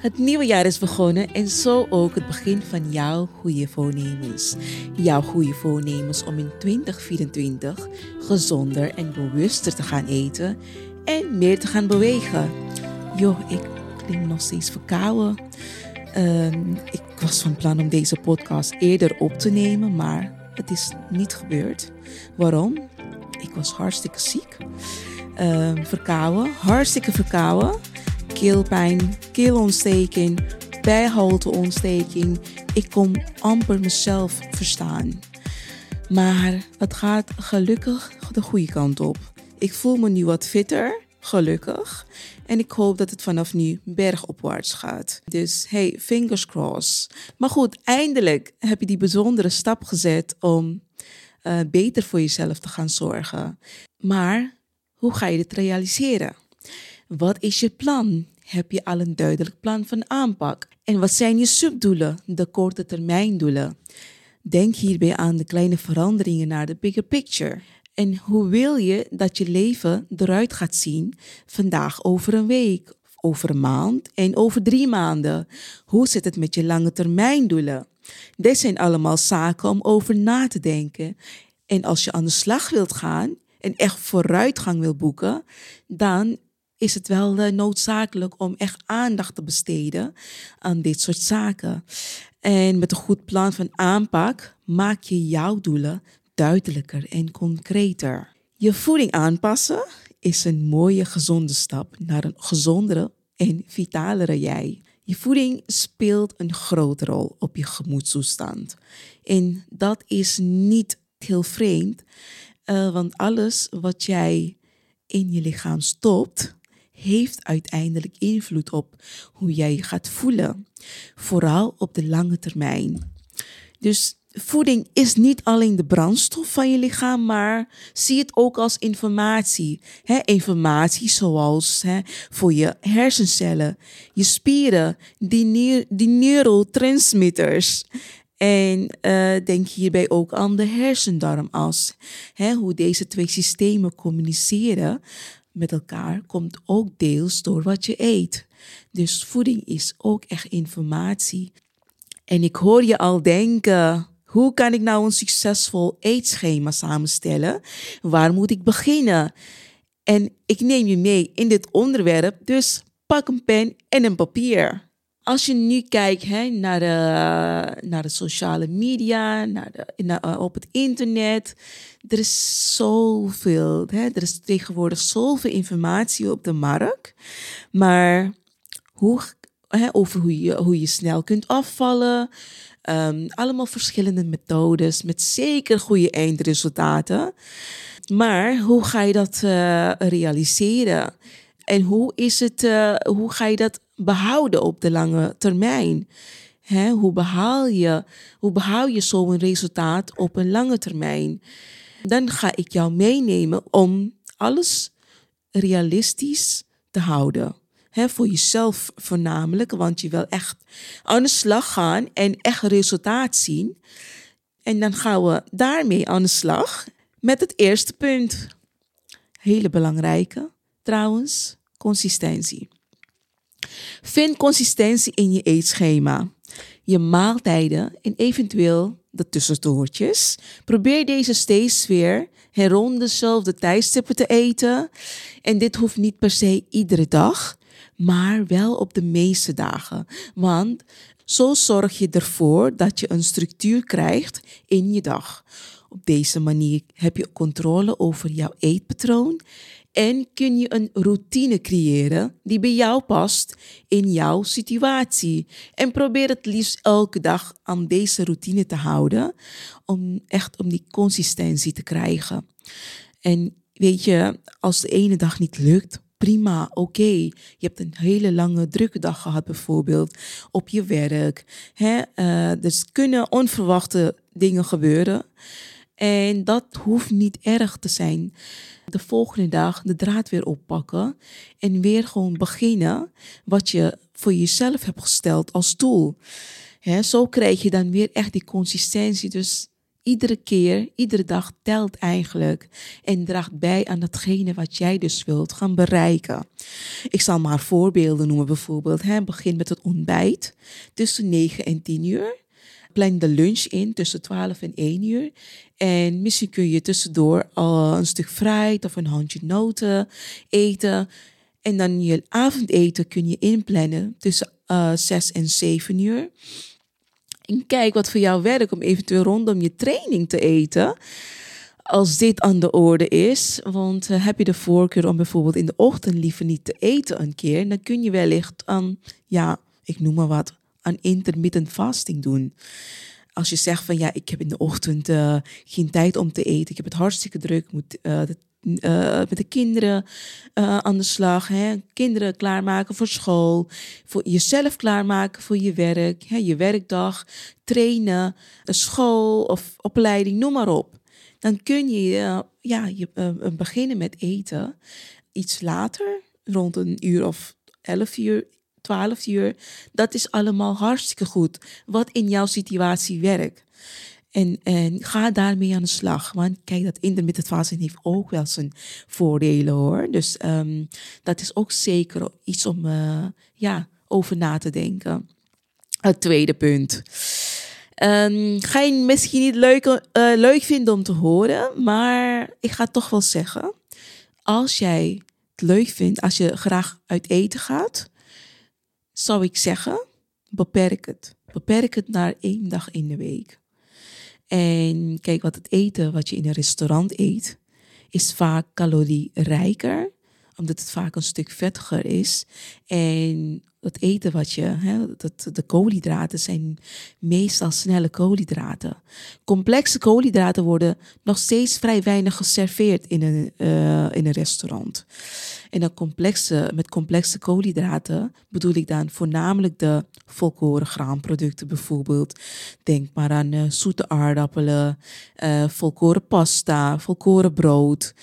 Het nieuwe jaar is begonnen en zo ook het begin van jouw goede voornemens. Jouw goede voornemens om in 2024 gezonder en bewuster te gaan eten en meer te gaan bewegen. Joh, ik klink nog steeds verkouden. Ehm, ik was van plan om deze podcast eerder op te nemen, maar het is niet gebeurd. Waarom? Ik was hartstikke ziek. Um, verkouden, hartstikke verkouden keelpijn, keelontsteking, bijholteontsteking. Ik kon amper mezelf verstaan. Maar het gaat gelukkig de goede kant op. Ik voel me nu wat fitter, gelukkig. En ik hoop dat het vanaf nu bergopwaarts gaat. Dus hey, fingers crossed. Maar goed, eindelijk heb je die bijzondere stap gezet om uh, beter voor jezelf te gaan zorgen. Maar hoe ga je dit realiseren? Wat is je plan? Heb je al een duidelijk plan van aanpak? En wat zijn je subdoelen, de korte termijn doelen? Denk hierbij aan de kleine veranderingen naar de bigger picture. En hoe wil je dat je leven eruit gaat zien vandaag over een week, over een maand en over drie maanden? Hoe zit het met je lange termijn doelen? Dit zijn allemaal zaken om over na te denken. En als je aan de slag wilt gaan en echt vooruitgang wil boeken, dan is het wel uh, noodzakelijk om echt aandacht te besteden aan dit soort zaken. En met een goed plan van aanpak maak je jouw doelen duidelijker en concreter. Je voeding aanpassen is een mooie gezonde stap naar een gezondere en vitalere jij. Je voeding speelt een grote rol op je gemoedstoestand. En dat is niet heel vreemd, uh, want alles wat jij in je lichaam stopt, heeft uiteindelijk invloed op hoe jij je gaat voelen. Vooral op de lange termijn. Dus voeding is niet alleen de brandstof van je lichaam, maar zie het ook als informatie. informatie zoals voor je hersencellen, je spieren, die, die neurotransmitters. En uh, denk hierbij ook aan de hersendarmas. hoe deze twee systemen communiceren met elkaar komt ook deels door wat je eet. Dus voeding is ook echt informatie. En ik hoor je al denken, hoe kan ik nou een succesvol eetschema samenstellen? Waar moet ik beginnen? En ik neem je mee in dit onderwerp, dus pak een pen en een papier. Als je nu kijkt hè, naar, de, naar de sociale media, naar de, naar, eh, op het internet, er is zoveel. Hè, er is tegenwoordig zoveel informatie op de markt. Maar hoe, hè, over hoe je, hoe je snel kunt afvallen. Um, allemaal verschillende methodes met zeker goede eindresultaten. Maar hoe ga je dat uh, realiseren? En hoe, is het, uh, hoe ga je dat behouden op de lange termijn? Hoe, behaal je, hoe behaal je zo'n resultaat op een lange termijn? Dan ga ik jou meenemen om alles realistisch te houden. Voor jezelf voornamelijk, want je wil echt aan de slag gaan en echt resultaat zien. En dan gaan we daarmee aan de slag met het eerste punt. Hele belangrijke trouwens, consistentie. Vind consistentie in je eetschema. Je maaltijden en eventueel de tussendoortjes. Probeer deze steeds weer rond dezelfde tijdstippen te eten. En dit hoeft niet per se iedere dag, maar wel op de meeste dagen. Want zo zorg je ervoor dat je een structuur krijgt in je dag. Op deze manier heb je controle over jouw eetpatroon en kun je een routine creëren die bij jou past in jouw situatie. En probeer het liefst elke dag aan deze routine te houden om echt om die consistentie te krijgen. En weet je, als de ene dag niet lukt, prima, oké. Je hebt een hele lange drukke dag gehad bijvoorbeeld op je werk. Hè? Uh, dus kunnen onverwachte dingen gebeuren. En dat hoeft niet erg te zijn. De volgende dag de draad weer oppakken en weer gewoon beginnen wat je voor jezelf hebt gesteld als doel. zo krijg je dan weer echt die consistentie. Dus Iedere keer, iedere dag telt eigenlijk en draagt bij aan datgene wat jij dus wilt gaan bereiken. Ik zal maar voorbeelden noemen, bijvoorbeeld. Begin met het ontbijt tussen 9 en 10 uur. Plan de lunch in tussen 12 en 1 uur. En misschien kun je tussendoor al een stuk fruit of een handje noten eten. En dan je avondeten kun je inplannen tussen uh, eh, 6 en 7 uur. En kijk wat voor jou werkt om eventueel rondom je training te eten. Als dit aan de orde is, want uh, heb je de voorkeur om bijvoorbeeld in de ochtend liever niet te eten een keer, dan kun je wellicht aan, ja, ik noem maar wat, aan intermittent fasting doen. Als je zegt van ja, ik heb in de ochtend uh, geen tijd om te eten, ik heb het hartstikke druk, moet uh, uh, met de kinderen aan de slag. Hè? Kinderen klaarmaken voor school. Voor jezelf klaarmaken voor je werk. Hè? Je werkdag, trainen, school of opleiding, noem maar op. Dan kun je, ja, je beginnen met eten. Iets later, rond een uur of elf uur, 12 uur. Dat is allemaal hartstikke goed. Wat in jouw situatie werkt. En, en ga daarmee aan de slag. Want kijk, dat intermittent fasting heeft ook wel zijn voordelen hoor. Dus um, dat is ook zeker iets om uh, ja, over na te denken. Het tweede punt. Um, ga je misschien niet leuk, uh, leuk vinden om te horen, maar ik ga toch wel zeggen. Als jij het leuk vindt, als je graag uit eten gaat, zou ik zeggen, beperk het. Beperk het naar één dag in de week. En kijk, wat het eten wat je in een restaurant eet, is vaak calorierijker, omdat het vaak een stuk vettiger is. En het eten wat je, hè, dat, de koolhydraten zijn meestal snelle koolhydraten. Complexe koolhydraten worden nog steeds vrij weinig geserveerd in een, uh, in een restaurant. En dan complexe, met complexe koolhydraten bedoel ik dan voornamelijk de volkoren graanproducten bijvoorbeeld. Denk maar aan uh, zoete aardappelen, volkoren pasta, volkoren brood,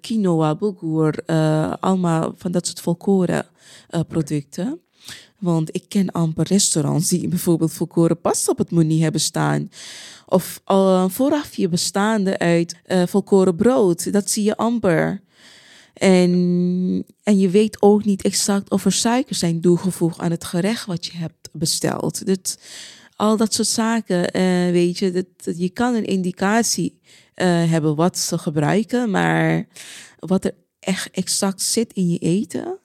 quinoa, bulgur, allemaal van dat soort volkoren producten. Want ik ken amper restaurants die bijvoorbeeld volkoren pasta op het menu hebben staan. Of al een voorafje bestaande uit volkoren brood. Dat zie je amper. En, en je weet ook niet exact of er suikers zijn toegevoegd aan het gerecht wat je hebt besteld. Dat, al dat soort zaken, uh, weet je, dat, je kan een indicatie uh, hebben wat ze gebruiken, maar wat er echt exact zit in je eten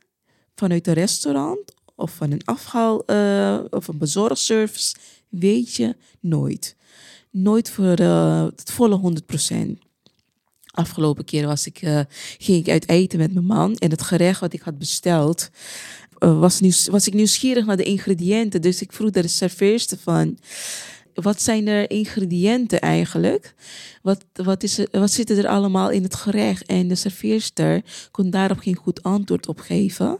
vanuit een restaurant of van een afhaal uh, of een bezorgservice, weet je nooit. Nooit voor het volle 100%. Afgelopen keer was ik, uh, ging ik uit eten met mijn man. En het gerecht wat ik had besteld, was, nieuws, was ik nieuwsgierig naar de ingrediënten. Dus ik vroeg de serveerster van, wat zijn er ingrediënten eigenlijk? Wat, wat, is wat zit er allemaal in het gerecht? En de serveerster kon daarop geen goed antwoord op geven.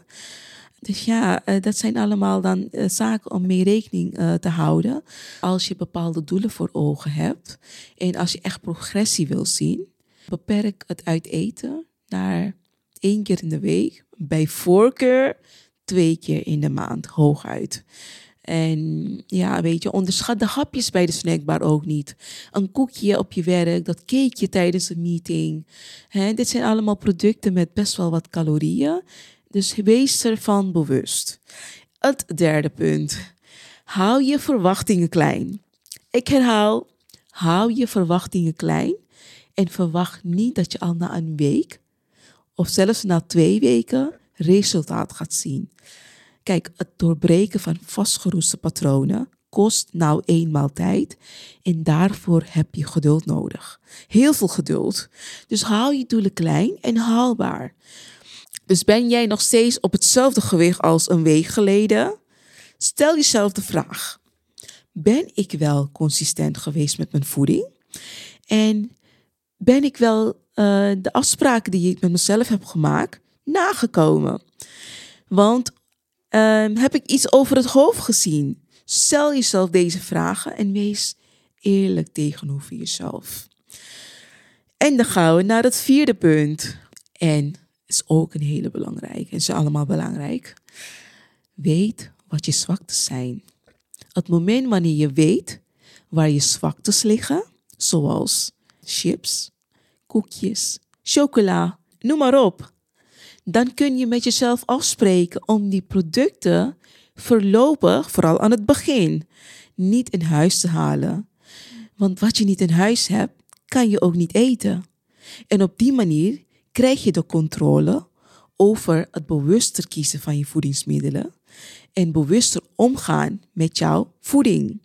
Dus ja, uh, dat zijn allemaal dan uh, zaken om mee rekening uh, te houden. Als je bepaalde doelen voor ogen hebt en als je echt progressie wil zien. Beperk het uit eten naar één keer in de week. Bij voorkeur twee keer in de maand, hooguit. En ja, weet je, onderschat de hapjes bij de snackbar ook niet. Een koekje op je werk, dat cakeje tijdens een meeting. Dit zijn allemaal producten met best wel wat calorieën. Dus wees ervan bewust. Het derde punt. Hou je verwachtingen klein. Ik herhaal, hou je verwachtingen klein en verwacht niet dat je al na een week of zelfs na twee weken resultaat gaat zien. Kijk, het doorbreken van vastgeroeste patronen kost nou eenmaal tijd en daarvoor heb je geduld nodig. Heel veel geduld. Dus hou je doelen klein en haalbaar. Dus ben jij nog steeds op hetzelfde gewicht als een week geleden? Stel jezelf de vraag: ben ik wel consistent geweest met mijn voeding? En ben ik wel uh, de afspraken die ik met mezelf heb gemaakt nagekomen? Want uh, heb ik iets over het hoofd gezien? Stel jezelf deze vragen en wees eerlijk tegenover jezelf. En dan gaan we naar het vierde punt. En is ook een hele belangrijke. En ze allemaal belangrijk. Weet wat je zwaktes zijn. Het moment wanneer je weet waar je zwaktes liggen, zoals chips, koekjes, chocola, noem maar op. Dan kun je met jezelf afspreken om die producten voorlopig, vooral aan het begin, niet in huis te halen. Want wat je niet in huis hebt, kan je ook niet eten. En op die manier krijg je de controle over het bewuster kiezen van je voedingsmiddelen en bewuster omgaan met jouw voeding.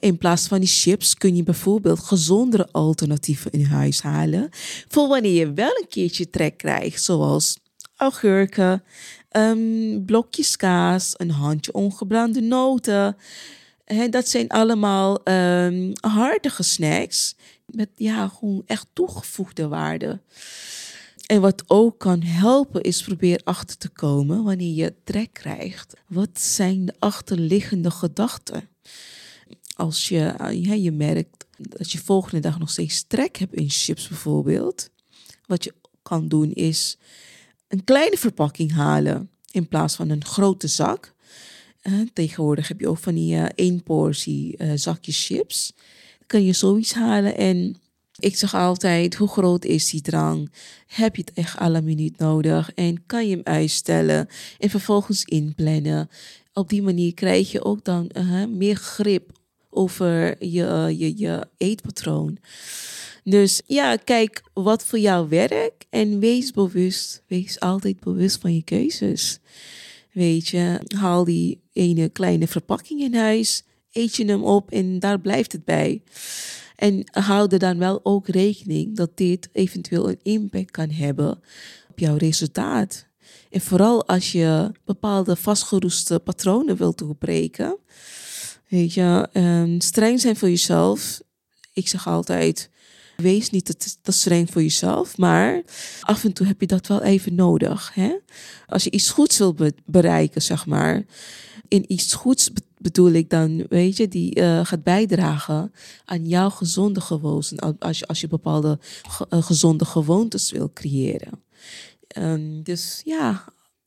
In plaats van die chips kun je bijvoorbeeld gezondere alternatieven in huis halen voor wanneer je wel een keertje trek krijgt, zoals augurken, um, blokjes kaas, een handje ongebrande noten. En dat zijn allemaal um, hartige snacks met ja, gewoon echt toegevoegde waarde. En wat ook kan helpen is probeer achter te komen wanneer je trek krijgt. Wat zijn de achterliggende gedachten? Als je, ja, je merkt dat je volgende dag nog steeds trek hebt in chips bijvoorbeeld. Wat je kan doen is een kleine verpakking halen in plaats van een grote zak. Uh, tegenwoordig heb je ook van die uh, één portie zakjes chips. Dan kan je zoiets halen en ik zeg altijd, hoe groot is die drang? Heb je het echt alle minuut nodig? En kan je hem uitstellen en vervolgens inplannen? Op die manier krijg je ook dan meer grip over je, je, je eetpatroon. Dus ja, kijk wat voor jou werkt en wees bewust. Wees altijd bewust van je keuzes. Weet je, haal die ene kleine verpakking in huis, eet je hem op en daar blijft het bij. En hou er dan wel ook rekening dat dit eventueel een impact kan hebben op jouw resultaat. En vooral als je bepaalde vastgeroeste patronen wilt doorbreken. Weet je, um, streng zijn voor jezelf. Ik zeg altijd, wees niet te, te, streng voor jezelf, maar af en toe heb je dat wel even nodig. Hè? Als je iets goeds wil bereiken, zeg maar, in iets goeds bedoel ik dan, weet je, die uh, gaat bijdragen aan jouw gezonde gewoonten, als je, als je bepaalde uh, gezonde gewoontes wil creëren. Um, dus ja,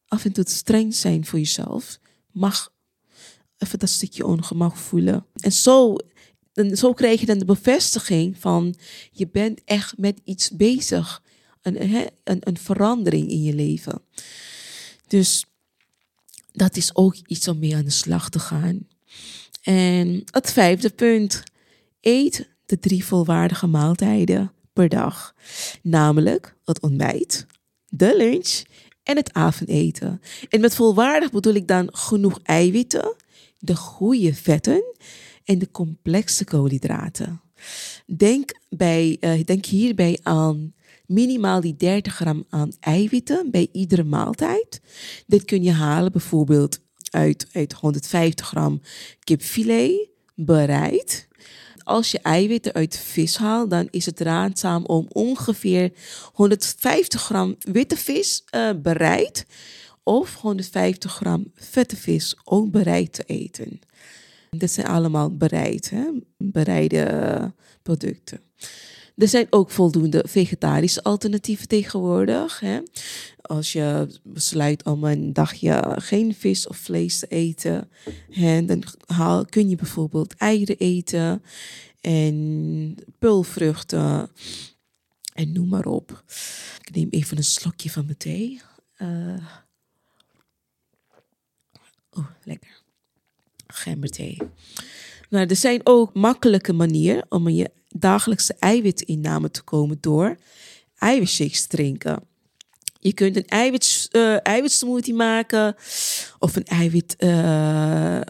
af en toe streng zijn voor jezelf mag even dat stukje ongemak voelen. En zo, zo krijg je dan de bevestiging van je bent echt met iets bezig. Een, een, een verandering in je leven. Dus dat is ook iets om mee aan de slag te gaan. En het vijfde punt. Eet de drie volwaardige maaltijden per dag. Namelijk het ontbijt, de lunch en het avondeten. En met volwaardig bedoel ik dan genoeg eiwitten, de goede vetten en de complexe koolhydraten. Denk, bij, uh, denk hierbij aan minimaal die 30 gram aan eiwitten bij iedere maaltijd. Dit kun je halen bijvoorbeeld uit, uit 150 gram kipfilet bereid. Als je eiwitten uit vis haalt, dan is het raadzaam om ongeveer 150 gram witte vis uh, bereid of 150 gram vette vis ook bereid te eten. Dit zijn allemaal bereid, bereide producten. Er zijn ook voldoende vegetarische alternatieven tegenwoordig. Hè? Als je besluit om een dagje geen vis of vlees te eten, hè, dan kun je bijvoorbeeld eieren eten en pulvruchten en noem maar op. Ik neem even een slokje van mijn thee. Uh, oh, lekker. Gemberthee. Nou, er zijn ook makkelijke manieren om je dagelijkse eiwitinname te komen door eiwitshakes drinken. Je kunt een eiwit, uh, eiwitsmoothie maken of een eiwitpoeder, uh,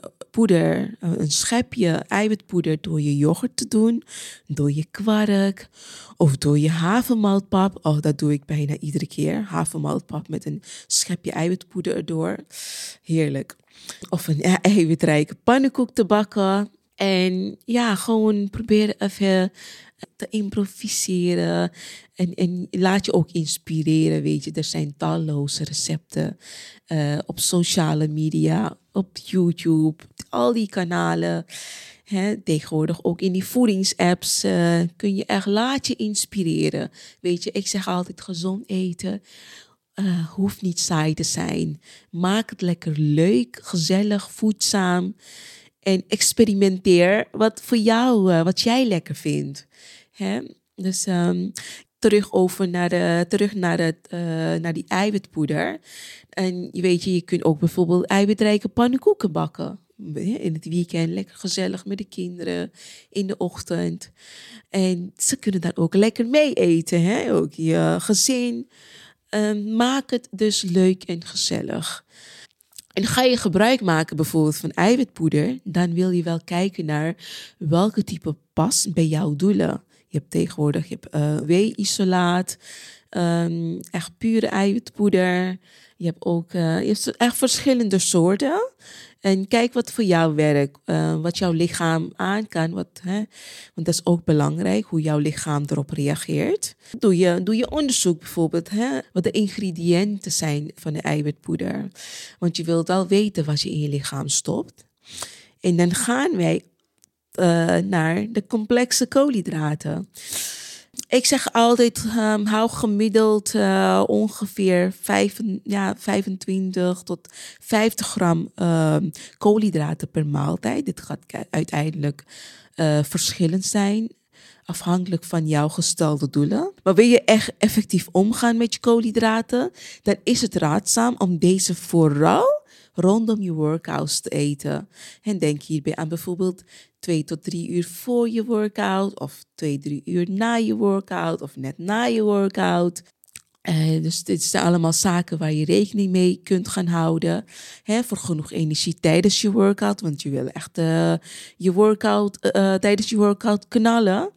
een schepje eiwitpoeder door je yoghurt te doen, door je kwark of door je havermoutpap. Oh, dat doe ik bijna iedere keer. Havermoutpap met een schepje eiwitpoeder erdoor. Heerlijk. Of een eiwitrijke pannenkoek te bakken. En ja, gewoon proberen even te improviseren. En, en laat je ook inspireren, weet je. Er zijn talloze recepten uh, op sociale media, op YouTube, al die kanalen. Hè, tegenwoordig ook in die voedingsapps uh, kun je echt laat je inspireren. Weet je, ik zeg altijd gezond eten. Uh, hoeft niet saai te zijn. Maak het lekker leuk, gezellig, voedzaam. En experimenteer wat voor jou, uh, wat jij lekker vindt. Hè? Dus um, terug over naar, de, terug naar, het, uh, naar die eiwitpoeder. En je weet je, je kunt ook bijvoorbeeld eiwitrijke pannenkoeken bakken. In het weekend lekker gezellig met de kinderen in de ochtend. En ze kunnen dan ook lekker mee eten, hè? ook je gezin. Um, maak het dus leuk en gezellig. En ga je gebruik maken bijvoorbeeld van eiwitpoeder, dan wil je wel kijken naar welke type past bij jouw doelen. Je hebt tegenwoordig je hebt, uh, wee-isolaat, um, echt pure eiwitpoeder. Je hebt ook uh, je hebt echt verschillende soorten. En kijk wat voor jou werkt, uh, wat jouw lichaam aan kan. Wat, hè, want dat is ook belangrijk, hoe jouw lichaam erop reageert. Doe je, doe je onderzoek bijvoorbeeld, hè, wat de ingrediënten zijn van de eiwitpoeder. Want je wilt al weten wat je in je lichaam stopt. En dan gaan wij uh, naar de complexe koolhydraten. Ik zeg altijd, um, hou gemiddeld uh, ongeveer 5, ja, 25 tot 50 gram uh, koolhydraten per maaltijd. Dit gaat uiteindelijk uh, verschillend zijn, afhankelijk van jouw gestelde doelen. Maar wil je echt effectief omgaan met je koolhydraten, dan is het raadzaam om deze vooral rondom je workouts te eten. En denk hierbij aan bijvoorbeeld twee tot drie uur voor je workout, of twee, drie uur na je workout, of net na je workout. Uh, dus dit zijn allemaal zaken waar je rekening mee kunt gaan houden. Hè, voor genoeg energie tijdens je workout. Want je wil echt uh, je workout uh, tijdens je workout knallen.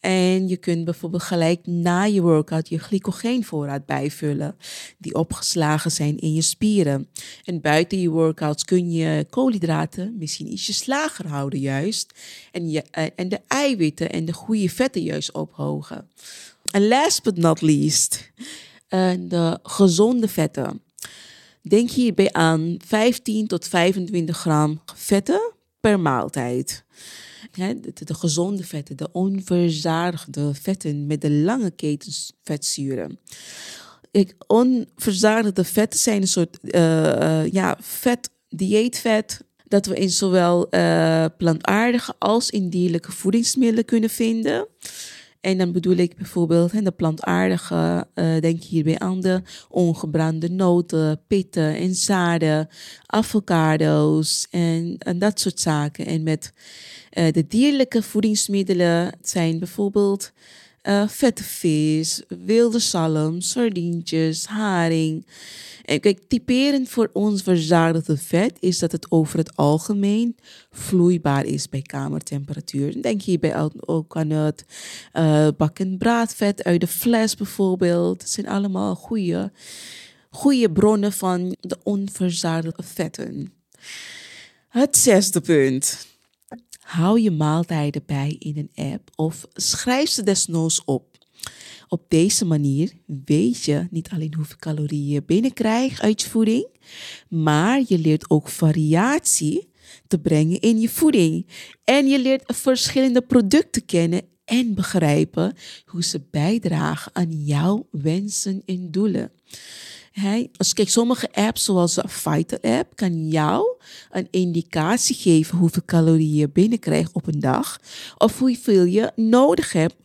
En je kunt bijvoorbeeld gelijk na je workout je glycogeenvoorraad bijvullen. Die opgeslagen zijn in je spieren. En buiten je workouts kun je koolhydraten misschien ietsje lager houden juist. En, je, en de eiwitten en de goede vetten juist ophogen. En last but not least, uh, de gezonde vetten. Denk hierbij aan 15 tot 25 gram vetten per maaltijd. De, de, gezonde vetten, de onverzadigde vetten met de lange ketens vetzuren. Ik, onverzadigde vetten zijn een soort uh, uh, ja, vet, dieetvet, dat we in zowel uh, plantaardige als in dierlijke voedingsmiddelen kunnen vinden. En dan bedoel ik bijvoorbeeld de plantaardige, uh, denk hierbij aan de ongebrande noten, pitten en zaden, avocado's en, en dat soort zaken. En met uh, de dierlijke voedingsmiddelen zijn bijvoorbeeld uh, vette vis, wilde zalm, sardientjes, haring. En kijk, typerend voor ons verzadigde vet is dat het over het algemeen vloeibaar is bij kamertemperatuur. Denk hierbij ook aan het uh, bak- en braadvet uit de fles bijvoorbeeld. Het zijn allemaal goede, goede bronnen van de onverzadigde vetten. Het zesde punt. Hou je maaltijden bij in een app of schrijf ze desnoods op. Op deze manier weet je niet alleen hoeveel calorieën je binnenkrijgt uit je voeding, maar je leert ook variatie te brengen in je voeding. En je leert verschillende producten kennen en begrijpen hoe ze bijdragen aan jouw wensen en doelen. Hey, als kijk, sommige apps, zoals de Fighter app, kan jou een indicatie geven hoeveel calorieën je binnenkrijgt op een dag. Of hoeveel je nodig hebt,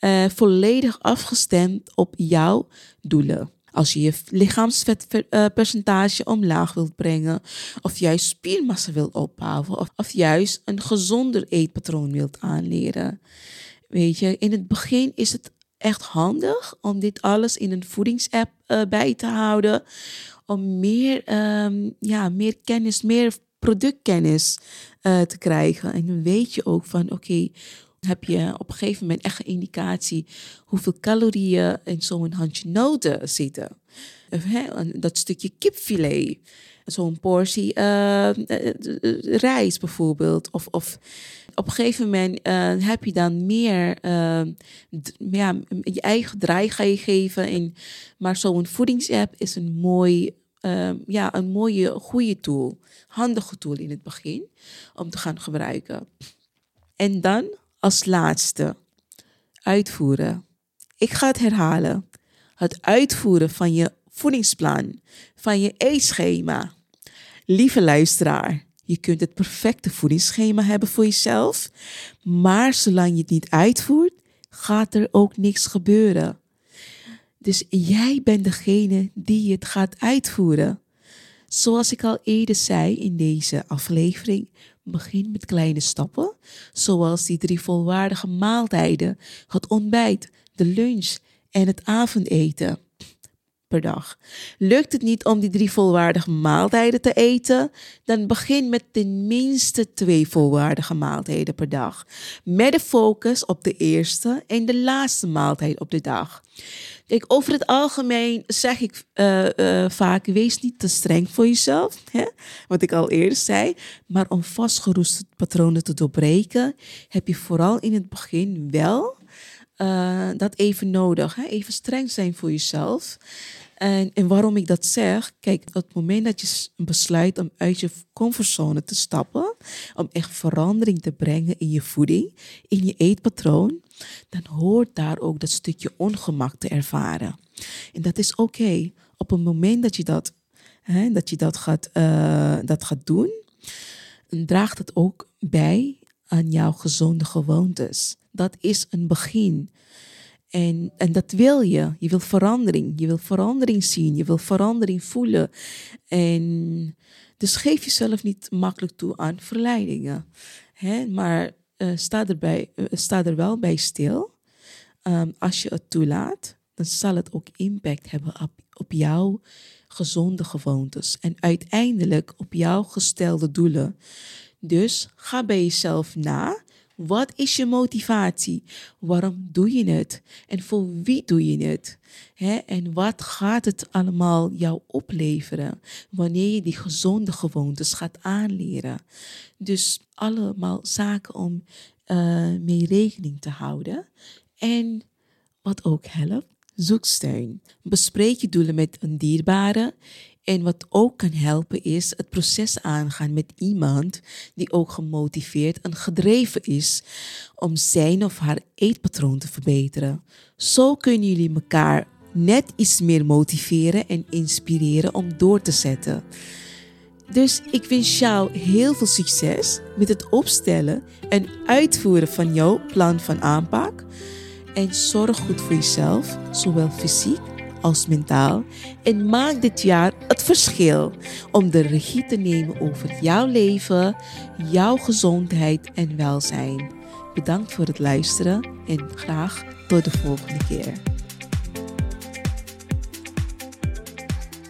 uh, volledig afgestemd op jouw doelen. Als je je lichaamsvetpercentage omlaag wilt brengen, of juist spiermassa wilt opbouwen, of, of juist een gezonder eetpatroon wilt aanleren. Weet je, in het begin is het echt handig om dit alles in een voedingsapp uh, bij te houden. Om meer, um, ja, meer kennis, meer productkennis uh, te krijgen. En dan weet je ook van oké, heb je op een gegeven moment echt een indicatie hoeveel calorieën in zo'n handje noten zitten. Dat stukje kipfilet, zo'n portie uh, rijst bijvoorbeeld. Of, of op een gegeven moment uh, heb je dan meer uh, ja, je eigen draai ga je geven. En, maar zo'n voedingsapp is een mooi, uh, ja, een mooie, goede tool. Handige tool in het begin om te gaan gebruiken. En dan als laatste, uitvoeren. Ik ga het herhalen. Het uitvoeren van je voedingsplan, van je eetschema. Lieve luisteraar, Je kunt het perfecte voedingsschema hebben voor jezelf, maar zolang je het niet uitvoert, gaat er ook niks gebeuren. Dus jij bent degene die het gaat uitvoeren. Zoals ik al eerder zei in deze aflevering, begin met kleine stappen, zoals die drie volwaardige maaltijden, het ontbijt, de lunch en het avondeten per dag. Lukt het niet om die drie volwaardige maaltijden te eten, dan begin met ten minste twee volwaardige maaltijden per dag. Met de focus op de eerste en de laatste maaltijd op de dag. Kijk, over het algemeen zeg ik uh, uh, vaak: wees niet te streng voor jezelf. Hè? Wat ik al eerder zei. Maar om vastgeroeste patronen te doorbreken, heb je vooral in het begin wel uh, dat even nodig. Hè? Even streng zijn voor jezelf. En, en waarom ik dat zeg, kijk, op het moment dat je besluit om uit je comfortzone te stappen, om echt verandering te brengen in je voeding, in je eetpatroon, dan hoort daar ook dat stukje ongemak te ervaren. En dat is oké. Op het moment dat je dat, hè, dat, je dat, gaat, uh, dat gaat doen, draagt het ook bij aan jouw gezonde gewoontes. Dat is een begin. En, en dat wil je. Je wil verandering. Je wil verandering zien. Je wil verandering voelen. En dus geef jezelf niet makkelijk toe aan verleidingen. Hè? Maar uh, sta, erbij, uh, sta er wel bij stil. Um, als je het toelaat, dan zal het ook impact hebben op, op jouw gezonde gewoontes. En uiteindelijk op jouw gestelde doelen. Dus ga bij jezelf na wat is je motivatie? Waarom doe je het? En voor wie doe je het? En wat gaat het allemaal jou opleveren wanneer je die gezonde gewoontes gaat aanleren? Dus allemaal zaken om uh, mee rekening te houden. En wat ook helpt, zoek steun. Bespreek je doelen met een dierbare en wat ook kan helpen is het proces aangaan met iemand die ook gemotiveerd en gedreven is om zijn of haar eetpatroon te verbeteren. Zo kunnen jullie elkaar net iets meer motiveren en inspireren om door te zetten. Dus ik wens jou heel veel succes met het opstellen en uitvoeren van jouw plan van aanpak. En zorg goed voor jezelf, zowel fysiek als mentaal en maak dit jaar het verschil om de regie te nemen over jouw leven, jouw gezondheid en welzijn. Bedankt voor het luisteren en graag tot de volgende keer.